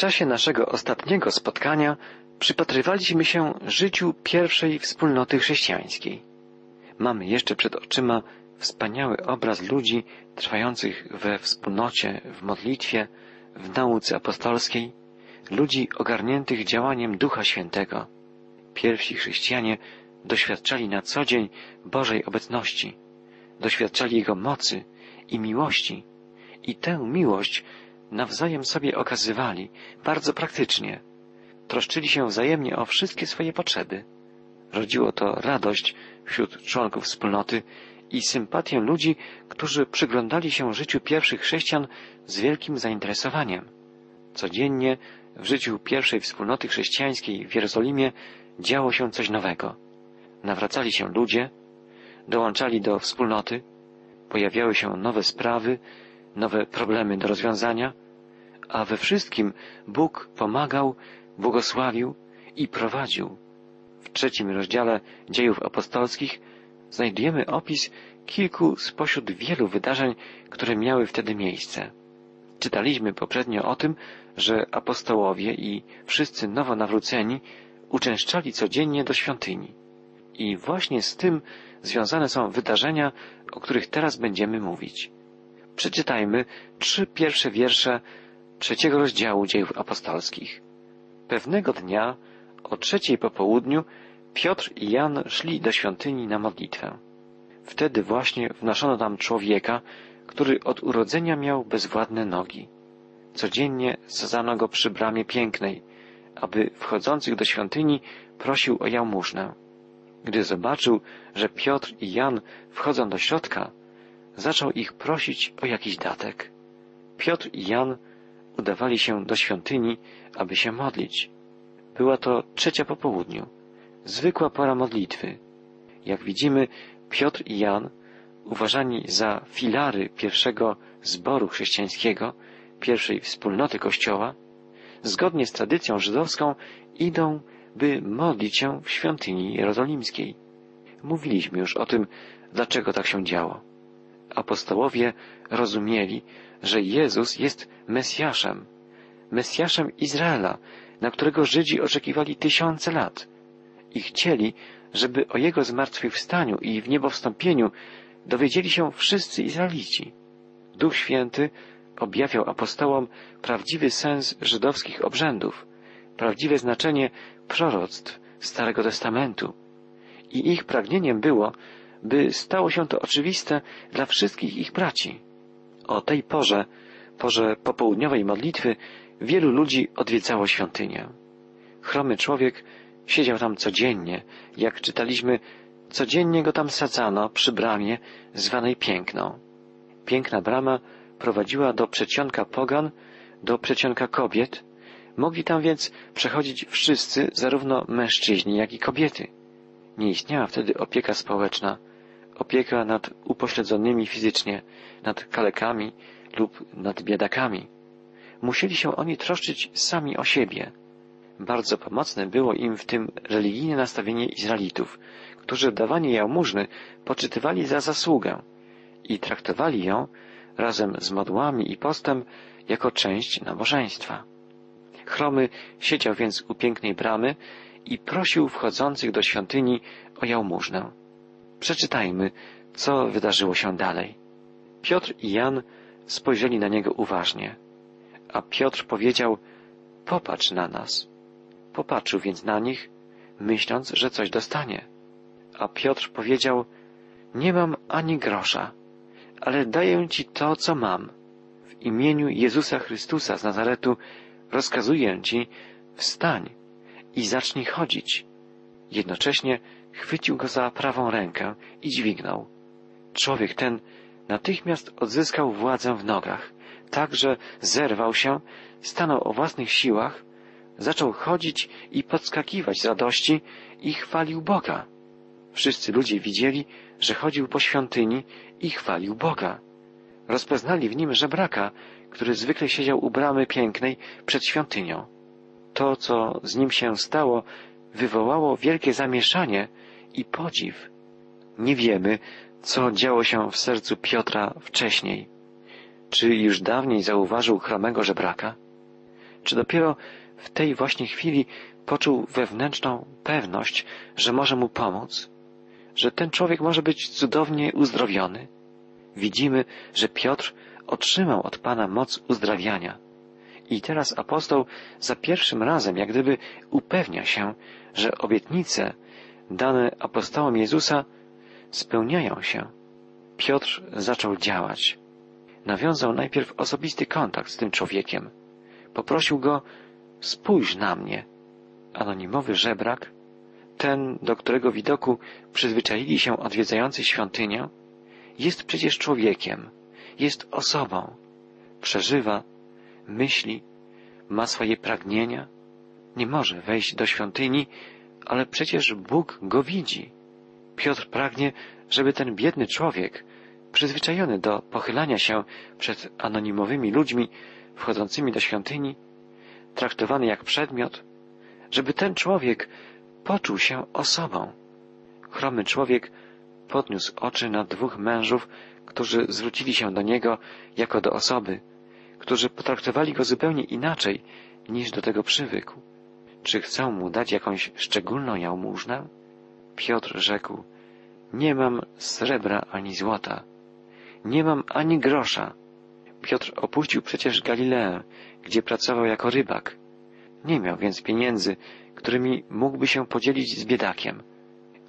czasie naszego ostatniego spotkania przypatrywaliśmy się życiu pierwszej wspólnoty chrześcijańskiej. Mamy jeszcze przed oczyma wspaniały obraz ludzi trwających we wspólnocie, w modlitwie, w nauce apostolskiej, ludzi ogarniętych działaniem Ducha Świętego. Pierwsi chrześcijanie doświadczali na co dzień Bożej obecności, doświadczali Jego mocy i miłości i tę miłość nawzajem sobie okazywali bardzo praktycznie. Troszczyli się wzajemnie o wszystkie swoje potrzeby. Rodziło to radość wśród członków wspólnoty i sympatię ludzi, którzy przyglądali się życiu pierwszych chrześcijan z wielkim zainteresowaniem. Codziennie w życiu pierwszej wspólnoty chrześcijańskiej w Jerozolimie działo się coś nowego. Nawracali się ludzie, dołączali do wspólnoty, pojawiały się nowe sprawy, nowe problemy do rozwiązania, a we wszystkim Bóg pomagał, błogosławił i prowadził. W trzecim rozdziale dziejów apostolskich znajdujemy opis kilku spośród wielu wydarzeń, które miały wtedy miejsce. Czytaliśmy poprzednio o tym, że apostołowie i wszyscy nowo nawróceni uczęszczali codziennie do świątyni. I właśnie z tym związane są wydarzenia, o których teraz będziemy mówić. Przeczytajmy trzy pierwsze wiersze trzeciego rozdziału dziejów apostolskich. Pewnego dnia o trzeciej po południu Piotr i Jan szli do świątyni na modlitwę. Wtedy właśnie wnoszono tam człowieka, który od urodzenia miał bezwładne nogi. Codziennie sadzano go przy bramie pięknej, aby wchodzących do świątyni prosił o jałmużnę. Gdy zobaczył, że Piotr i Jan wchodzą do środka, zaczął ich prosić o jakiś datek. Piotr i Jan udawali się do świątyni, aby się modlić. Była to trzecia po południu, zwykła pora modlitwy. Jak widzimy, Piotr i Jan, uważani za filary pierwszego zboru chrześcijańskiego, pierwszej wspólnoty Kościoła, zgodnie z tradycją żydowską idą, by modlić się w świątyni jerozolimskiej. Mówiliśmy już o tym, dlaczego tak się działo. Apostołowie rozumieli, że Jezus jest Mesjaszem, Mesjaszem Izraela, na którego Żydzi oczekiwali tysiące lat i chcieli, żeby o Jego zmartwychwstaniu i w niebowstąpieniu dowiedzieli się wszyscy Izraelici. Duch Święty objawiał apostołom prawdziwy sens żydowskich obrzędów, prawdziwe znaczenie proroctw Starego Testamentu. I ich pragnieniem było, by stało się to oczywiste dla wszystkich ich braci. O tej porze, porze popołudniowej modlitwy, wielu ludzi odwiedzało świątynię. Chromy człowiek siedział tam codziennie, jak czytaliśmy, codziennie go tam sadzano przy bramie zwanej Piękną. Piękna brama prowadziła do przedsionka pogan, do przedsionka kobiet. Mogli tam więc przechodzić wszyscy, zarówno mężczyźni, jak i kobiety. Nie istniała wtedy opieka społeczna, opieka nad upośledzonymi fizycznie, nad kalekami lub nad biedakami. Musieli się oni troszczyć sami o siebie. Bardzo pomocne było im w tym religijne nastawienie Izraelitów, którzy dawanie jałmużny poczytywali za zasługę i traktowali ją razem z modłami i postem jako część nabożeństwa. Chromy siedział więc u pięknej bramy i prosił wchodzących do świątyni o jałmużnę. Przeczytajmy, co wydarzyło się dalej. Piotr i Jan spojrzeli na niego uważnie, a Piotr powiedział, popatrz na nas. Popatrzył więc na nich, myśląc, że coś dostanie. A Piotr powiedział, nie mam ani grosza, ale daję Ci to, co mam. W imieniu Jezusa Chrystusa z Nazaretu rozkazuję Ci, wstań i zacznij chodzić. Jednocześnie chwycił go za prawą rękę i dźwignął. Człowiek ten natychmiast odzyskał władzę w nogach, tak że zerwał się, stanął o własnych siłach, zaczął chodzić i podskakiwać z radości i chwalił Boga. Wszyscy ludzie widzieli, że chodził po świątyni i chwalił Boga. Rozpoznali w nim żebraka, który zwykle siedział u bramy pięknej przed świątynią. To, co z nim się stało, wywołało wielkie zamieszanie i podziw. Nie wiemy, co działo się w sercu Piotra wcześniej. Czy już dawniej zauważył chromego żebraka? Czy dopiero w tej właśnie chwili poczuł wewnętrzną pewność, że może mu pomóc, że ten człowiek może być cudownie uzdrowiony? Widzimy, że Piotr otrzymał od Pana moc uzdrawiania. I teraz apostoł za pierwszym razem jak gdyby upewnia się, że obietnice dane apostołom Jezusa spełniają się. Piotr zaczął działać. Nawiązał najpierw osobisty kontakt z tym człowiekiem. Poprosił go, spójrz na mnie. Anonimowy żebrak, ten, do którego widoku przyzwyczaili się odwiedzający świątynię, jest przecież człowiekiem, jest osobą, przeżywa, myśli, ma swoje pragnienia, nie może wejść do świątyni, ale przecież Bóg go widzi. Piotr pragnie, żeby ten biedny człowiek, przyzwyczajony do pochylania się przed anonimowymi ludźmi wchodzącymi do świątyni, traktowany jak przedmiot, żeby ten człowiek poczuł się osobą. Chromy człowiek podniósł oczy na dwóch mężów, którzy zwrócili się do niego jako do osoby, którzy potraktowali go zupełnie inaczej niż do tego przywykł. Czy chcą mu dać jakąś szczególną jałmużnę? Piotr rzekł, nie mam srebra ani złota, nie mam ani grosza. Piotr opuścił przecież Galileę, gdzie pracował jako rybak. Nie miał więc pieniędzy, którymi mógłby się podzielić z biedakiem.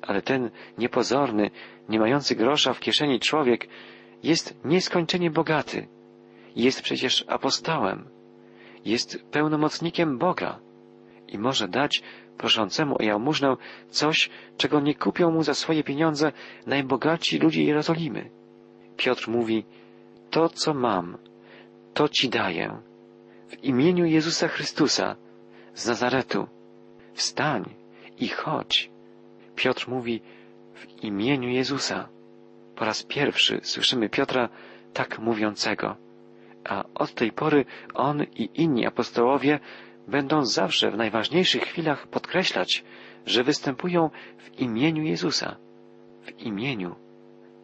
Ale ten niepozorny, nie mający grosza w kieszeni człowiek jest nieskończenie bogaty. Jest przecież apostołem. Jest pełnomocnikiem Boga i może dać proszącemu o jałmużnę coś, czego nie kupią mu za swoje pieniądze najbogatsi ludzie Jerozolimy. Piotr mówi, to co mam, to ci daję. W imieniu Jezusa Chrystusa z Nazaretu. Wstań i chodź. Piotr mówi, w imieniu Jezusa. Po raz pierwszy słyszymy Piotra tak mówiącego, a od tej pory on i inni apostołowie będą zawsze w najważniejszych chwilach podkreślać, że występują w imieniu Jezusa. W imieniu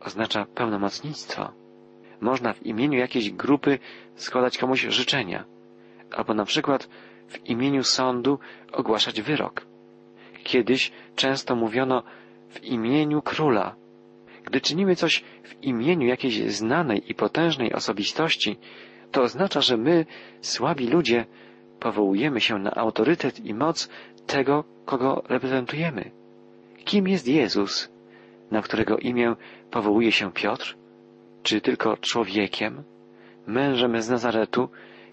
oznacza pełnomocnictwo. Można w imieniu jakiejś grupy składać komuś życzenia, albo na przykład w imieniu sądu ogłaszać wyrok. Kiedyś często mówiono w imieniu króla. Gdy czynimy coś w imieniu jakiejś znanej i potężnej osobistości, to oznacza, że my, słabi ludzie, powołujemy się na autorytet i moc tego, kogo reprezentujemy. Kim jest Jezus, na którego imię powołuje się Piotr? Czy tylko człowiekiem, mężem z Nazaretu,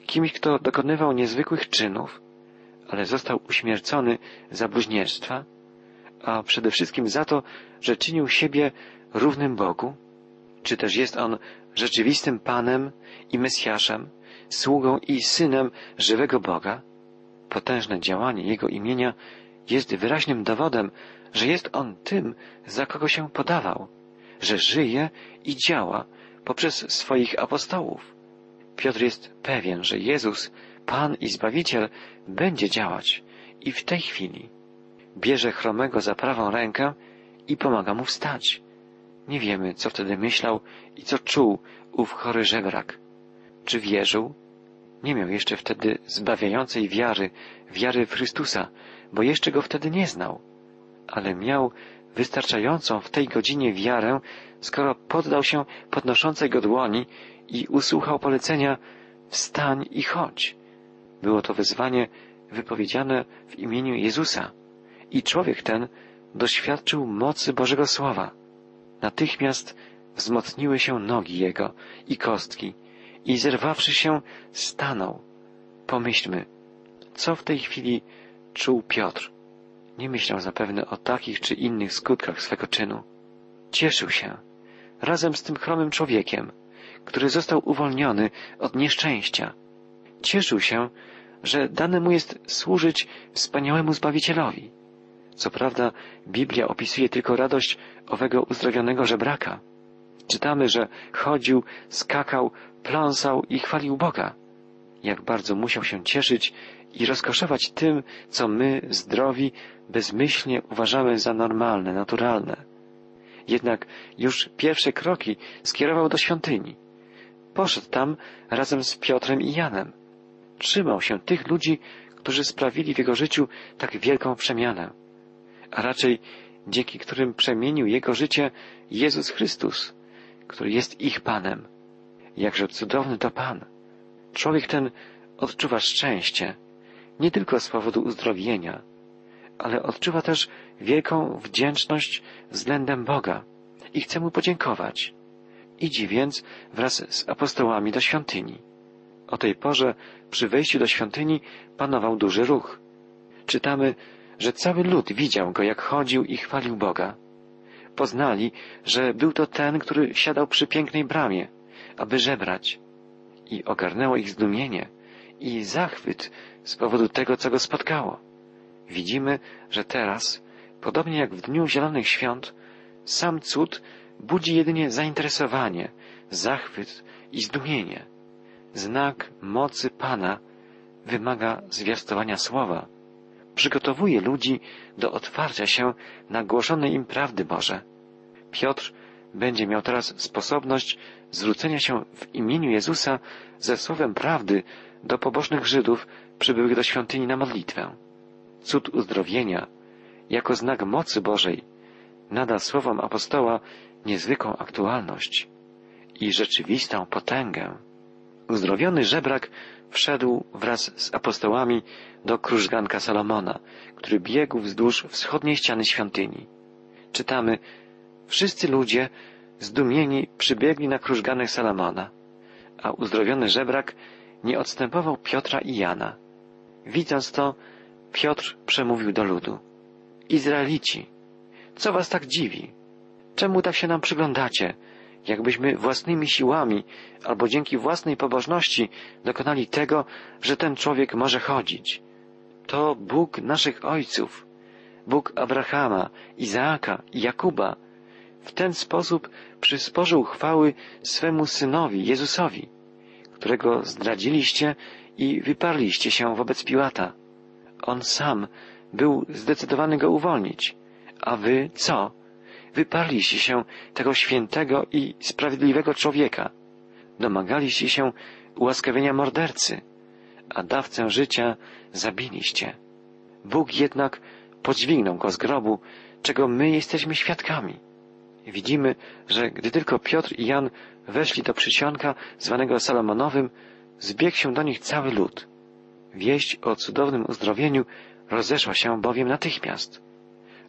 kimś, kto dokonywał niezwykłych czynów, ale został uśmiercony za bluźnierstwa, a przede wszystkim za to, że czynił siebie równym Bogu? Czy też jest on rzeczywistym Panem i Mesjaszem, sługą i synem żywego Boga? Potężne działanie Jego imienia jest wyraźnym dowodem, że jest On tym, za kogo się podawał, że żyje i działa poprzez swoich apostołów. Piotr jest pewien, że Jezus, Pan i Zbawiciel, będzie działać i w tej chwili bierze chromego za prawą rękę i pomaga mu wstać. Nie wiemy, co wtedy myślał i co czuł ów chory żebrak. Czy wierzył? Nie miał jeszcze wtedy zbawiającej wiary, wiary w Chrystusa, bo jeszcze go wtedy nie znał. Ale miał wystarczającą w tej godzinie wiarę, skoro poddał się podnoszącej go dłoni i usłuchał polecenia wstań i chodź. Było to wezwanie wypowiedziane w imieniu Jezusa i człowiek ten doświadczył mocy Bożego Słowa. Natychmiast wzmocniły się nogi jego i kostki i zerwawszy się stanął. Pomyślmy, co w tej chwili czuł Piotr. Nie myślał zapewne o takich czy innych skutkach swego czynu. Cieszył się razem z tym chromym człowiekiem, który został uwolniony od nieszczęścia. Cieszył się, że dane mu jest służyć wspaniałemu Zbawicielowi. Co prawda, Biblia opisuje tylko radość owego uzdrowionego żebraka. Czytamy, że chodził, skakał, pląsał i chwalił Boga. Jak bardzo musiał się cieszyć i rozkoszować tym, co my, zdrowi, bezmyślnie uważamy za normalne, naturalne. Jednak już pierwsze kroki skierował do świątyni. Poszedł tam razem z Piotrem i Janem. trzymał się tych ludzi, którzy sprawili w jego życiu tak wielką przemianę, a raczej dzięki którym przemienił jego życie Jezus Chrystus, który jest ich Panem. Jakże cudowny to Pan. Człowiek ten odczuwa szczęście, nie tylko z powodu uzdrowienia, ale odczuwa też wielką wdzięczność względem Boga i chce Mu podziękować. Idzi więc wraz z apostołami do świątyni. O tej porze przy wejściu do świątyni panował duży ruch. Czytamy, że cały lud widział go, jak chodził i chwalił Boga. Poznali, że był to ten, który siadał przy pięknej bramie, aby żebrać. I ogarnęło ich zdumienie i zachwyt z powodu tego, co go spotkało. Widzimy, że teraz, podobnie jak w dniu Zielonych Świąt, sam cud budzi jedynie zainteresowanie, zachwyt i zdumienie. Znak mocy Pana wymaga zwiastowania słowa. Przygotowuje ludzi do otwarcia się na głoszone im prawdy Boże. Piotr będzie miał teraz sposobność zwrócenia się w imieniu Jezusa ze słowem prawdy do pobożnych Żydów przybyłych do świątyni na modlitwę. Cud uzdrowienia, jako znak mocy Bożej, nada słowom apostoła niezwykłą aktualność i rzeczywistą potęgę. Uzdrowiony żebrak wszedł wraz z apostołami do krużganka Salomona, który biegł wzdłuż wschodniej ściany świątyni. Czytamy, wszyscy ludzie zdumieni przybiegli na krużganek Salomona, a uzdrowiony żebrak nie odstępował Piotra i Jana. Widząc to, Piotr przemówił do ludu. Izraelici, co was tak dziwi? Czemu tak się nam przyglądacie? Jakbyśmy własnymi siłami albo dzięki własnej pobożności dokonali tego, że ten człowiek może chodzić. To Bóg naszych ojców, Bóg Abrahama, Izaaka i Jakuba, w ten sposób przysporzył chwały swemu synowi Jezusowi, którego zdradziliście i wyparliście się wobec Piłata. On sam był zdecydowany go uwolnić. A wy co? Wyparliście się tego świętego i sprawiedliwego człowieka. Domagaliście się ułaskawienia mordercy, a dawcę życia zabiliście. Bóg jednak podźwignął go z grobu, czego my jesteśmy świadkami. Widzimy, że gdy tylko Piotr i Jan weszli do przysionka zwanego Salomonowym, zbiegł się do nich cały lud. Wieść o cudownym uzdrowieniu rozeszła się bowiem natychmiast.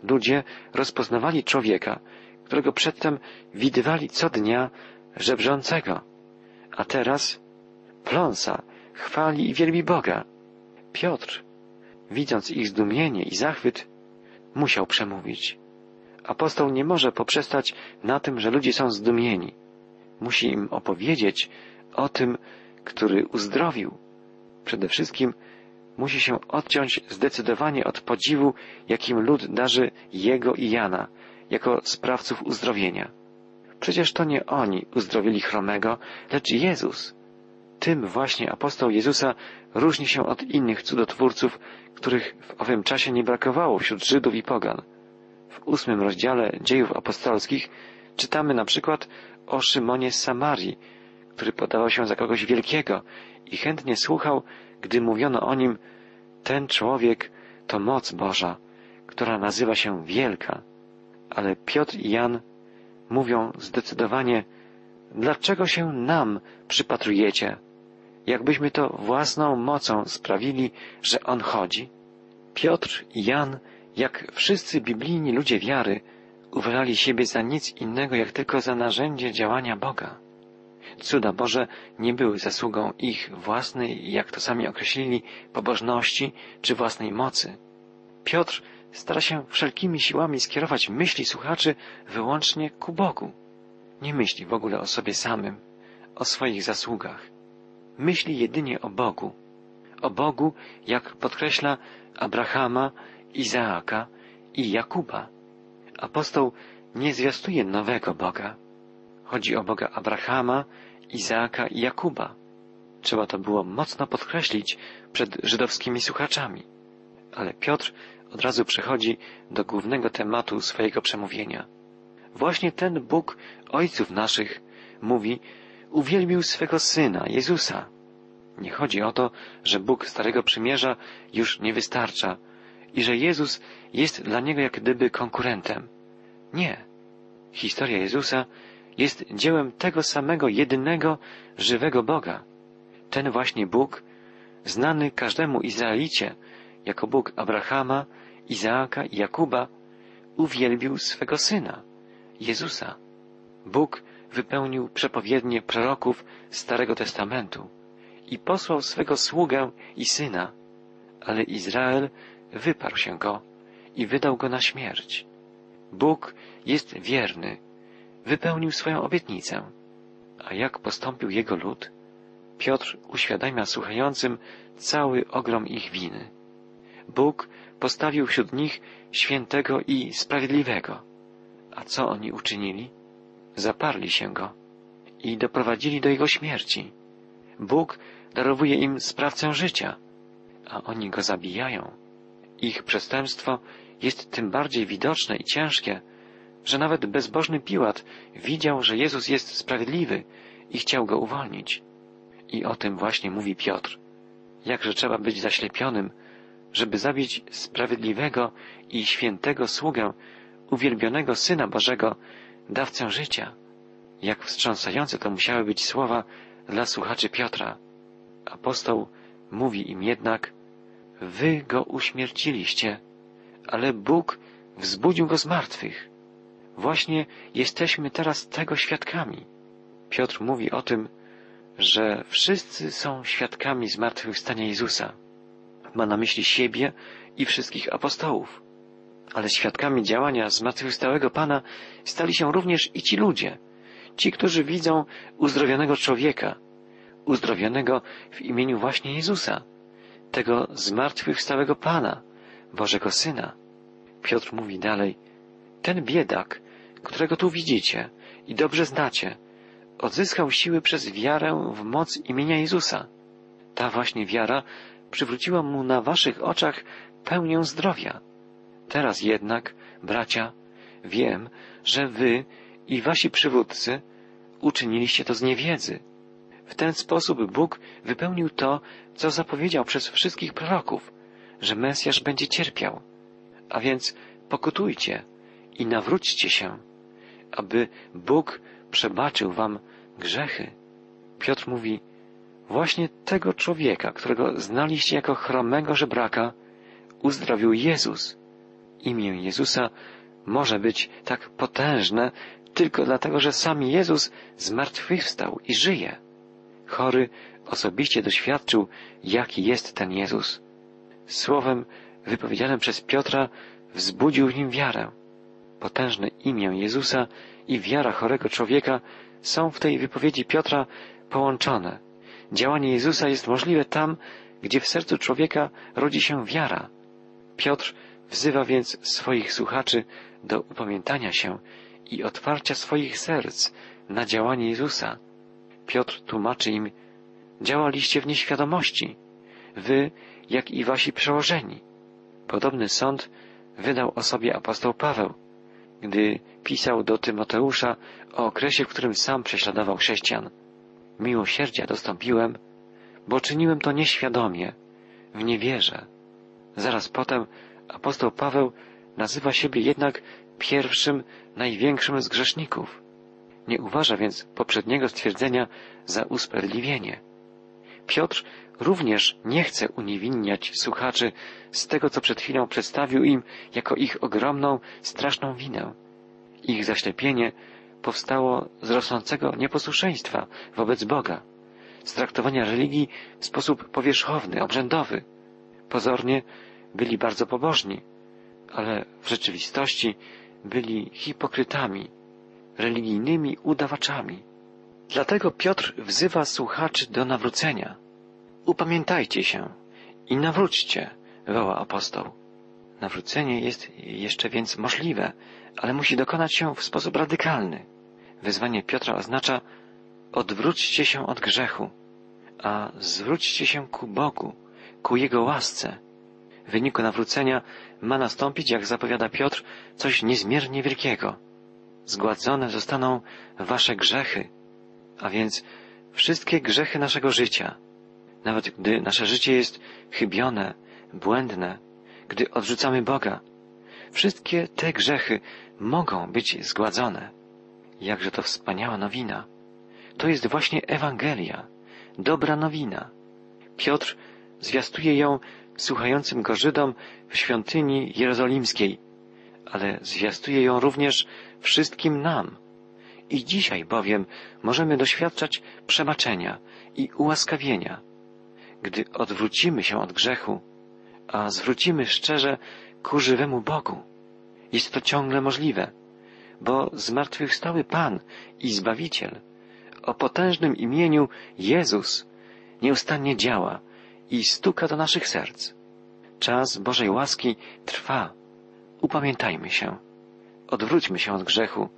Ludzie rozpoznawali człowieka, którego przedtem widywali co dnia żebrzącego, a teraz pląsa, chwali i wielbi Boga. Piotr, widząc ich zdumienie i zachwyt, musiał przemówić. Apostoł nie może poprzestać na tym, że ludzie są zdumieni. Musi im opowiedzieć o tym, który uzdrowił. Przede wszystkim musi się odciąć zdecydowanie od podziwu, jakim lud darzy jego i Jana, jako sprawców uzdrowienia. Przecież to nie oni uzdrowili chromego, lecz Jezus. Tym właśnie apostoł Jezusa różni się od innych cudotwórców, których w owym czasie nie brakowało wśród Żydów i Pogan. W ósmym rozdziale dziejów apostolskich czytamy na przykład o Szymonie z Samarii, który podawał się za kogoś wielkiego i chętnie słuchał, gdy mówiono o nim, ten człowiek to moc Boża, która nazywa się wielka. Ale Piotr i Jan mówią zdecydowanie, dlaczego się nam przypatrujecie, jakbyśmy to własną mocą sprawili, że On chodzi? Piotr i Jan, jak wszyscy biblijni ludzie wiary, uważali siebie za nic innego, jak tylko za narzędzie działania Boga. Cuda Boże nie były zasługą ich własnej, jak to sami określili, pobożności czy własnej mocy. Piotr stara się wszelkimi siłami skierować myśli słuchaczy wyłącznie ku Bogu. Nie myśli w ogóle o sobie samym, o swoich zasługach. Myśli jedynie o Bogu. O Bogu, jak podkreśla Abrahama, Izaaka i Jakuba. Apostoł nie zwiastuje nowego Boga. Chodzi o Boga Abrahama, Izaaka i Jakuba. Trzeba to było mocno podkreślić przed żydowskimi słuchaczami. Ale Piotr od razu przechodzi do głównego tematu swojego przemówienia. Właśnie ten Bóg ojców naszych mówi, uwielbił swego syna, Jezusa. Nie chodzi o to, że Bóg Starego Przymierza już nie wystarcza i że Jezus jest dla niego jak gdyby konkurentem. Nie. Historia Jezusa jest dziełem tego samego jedynego, żywego Boga. Ten właśnie Bóg, znany każdemu Izraelicie jako Bóg Abrahama, Izaaka i Jakuba, uwielbił swego Syna, Jezusa. Bóg wypełnił przepowiednie proroków Starego Testamentu i posłał swego sługę i Syna, ale Izrael wyparł się go i wydał go na śmierć. Bóg jest wierny, wypełnił swoją obietnicę. A jak postąpił jego lud? Piotr uświadamia słuchającym cały ogrom ich winy. Bóg postawił wśród nich świętego i sprawiedliwego. A co oni uczynili? Zaparli się go i doprowadzili do jego śmierci. Bóg darowuje im sprawcę życia, a oni go zabijają. Ich przestępstwo jest tym bardziej widoczne i ciężkie, że nawet bezbożny Piłat widział, że Jezus jest sprawiedliwy i chciał go uwolnić. I o tym właśnie mówi Piotr. Jakże trzeba być zaślepionym, żeby zabić sprawiedliwego i świętego sługę, uwielbionego Syna Bożego, dawcę życia. Jak wstrząsające to musiały być słowa dla słuchaczy Piotra. Apostoł mówi im jednak, wy go uśmierciliście, ale Bóg wzbudził go z martwych. Właśnie jesteśmy teraz tego świadkami. Piotr mówi o tym, że wszyscy są świadkami zmartwychwstania Jezusa. Ma na myśli siebie i wszystkich apostołów. Ale świadkami działania zmartwychwstałego Pana stali się również i ci ludzie, ci, którzy widzą uzdrowionego człowieka, uzdrowionego w imieniu właśnie Jezusa, tego zmartwychwstałego Pana, Bożego Syna. Piotr mówi dalej, ten biedak, którego tu widzicie i dobrze znacie, odzyskał siły przez wiarę w moc imienia Jezusa. Ta właśnie wiara przywróciła mu na waszych oczach pełnię zdrowia. Teraz jednak, bracia, wiem, że wy i wasi przywódcy uczyniliście to z niewiedzy. W ten sposób Bóg wypełnił to, co zapowiedział przez wszystkich proroków, że Mesjasz będzie cierpiał. A więc pokutujcie i nawróćcie się, aby Bóg przebaczył wam grzechy. Piotr mówi, właśnie tego człowieka, którego znaliście jako chromego żebraka, uzdrowił Jezus. Imię Jezusa może być tak potężne tylko dlatego, że sam Jezus zmartwychwstał i żyje. Chory osobiście doświadczył, jaki jest ten Jezus. Słowem wypowiedzianym przez Piotra wzbudził w nim wiarę. Potężne imię Jezusa i wiara chorego człowieka są w tej wypowiedzi Piotra połączone. Działanie Jezusa jest możliwe tam, gdzie w sercu człowieka rodzi się wiara. Piotr wzywa więc swoich słuchaczy do upamiętania się i otwarcia swoich serc na działanie Jezusa. Piotr tłumaczy im, działaliście w nieświadomości, wy, jak i wasi przełożeni. Podobny sąd wydał o sobie apostoł Paweł, gdy pisał do Tymoteusza o okresie, w którym sam prześladował chrześcijan. Miłosierdzia dostąpiłem, bo czyniłem to nieświadomie, w niewierze. Zaraz potem apostoł Paweł nazywa siebie jednak pierwszym, największym z grzeszników. Nie uważa więc poprzedniego stwierdzenia za usprawiedliwienie. Piotr również nie chce uniewinniać słuchaczy z tego, co przed chwilą przedstawił im jako ich ogromną, straszną winę. Ich zaślepienie powstało z rosnącego nieposłuszeństwa wobec Boga, z traktowania religii w sposób powierzchowny, obrzędowy. Pozornie byli bardzo pobożni, ale w rzeczywistości byli hipokrytami, religijnymi udawaczami. Dlatego Piotr wzywa słuchaczy do nawrócenia. Upamiętajcie się i nawróćcie, woła apostoł. Nawrócenie jest jeszcze więc możliwe, ale musi dokonać się w sposób radykalny. Wezwanie Piotra oznacza odwróćcie się od grzechu, a zwróćcie się ku Bogu, ku Jego łasce. W wyniku nawrócenia ma nastąpić, jak zapowiada Piotr, coś niezmiernie wielkiego. Zgładzone zostaną wasze grzechy, a więc wszystkie grzechy naszego życia. Nawet gdy nasze życie jest chybione, błędne, gdy odrzucamy Boga, wszystkie te grzechy mogą być zgładzone. Jakże to wspaniała nowina. To jest właśnie Ewangelia, dobra nowina. Piotr zwiastuje ją słuchającym go Żydom w świątyni jerozolimskiej, ale zwiastuje ją również wszystkim nam. I dzisiaj bowiem możemy doświadczać przebaczenia i ułaskawienia, gdy odwrócimy się od grzechu, a zwrócimy szczerze ku żywemu Bogu. Jest to ciągle możliwe, bo zmartwychwstały Pan i Zbawiciel o potężnym imieniu Jezus nieustannie działa i stuka do naszych serc. Czas Bożej łaski trwa. Upamiętajmy się. Odwróćmy się od grzechu.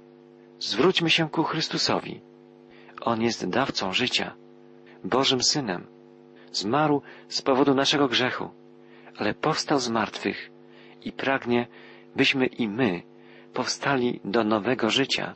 Zwróćmy się ku Chrystusowi. On jest dawcą życia, Bożym Synem. Zmarł z powodu naszego grzechu, ale powstał z martwych i pragnie, byśmy i my powstali do nowego życia.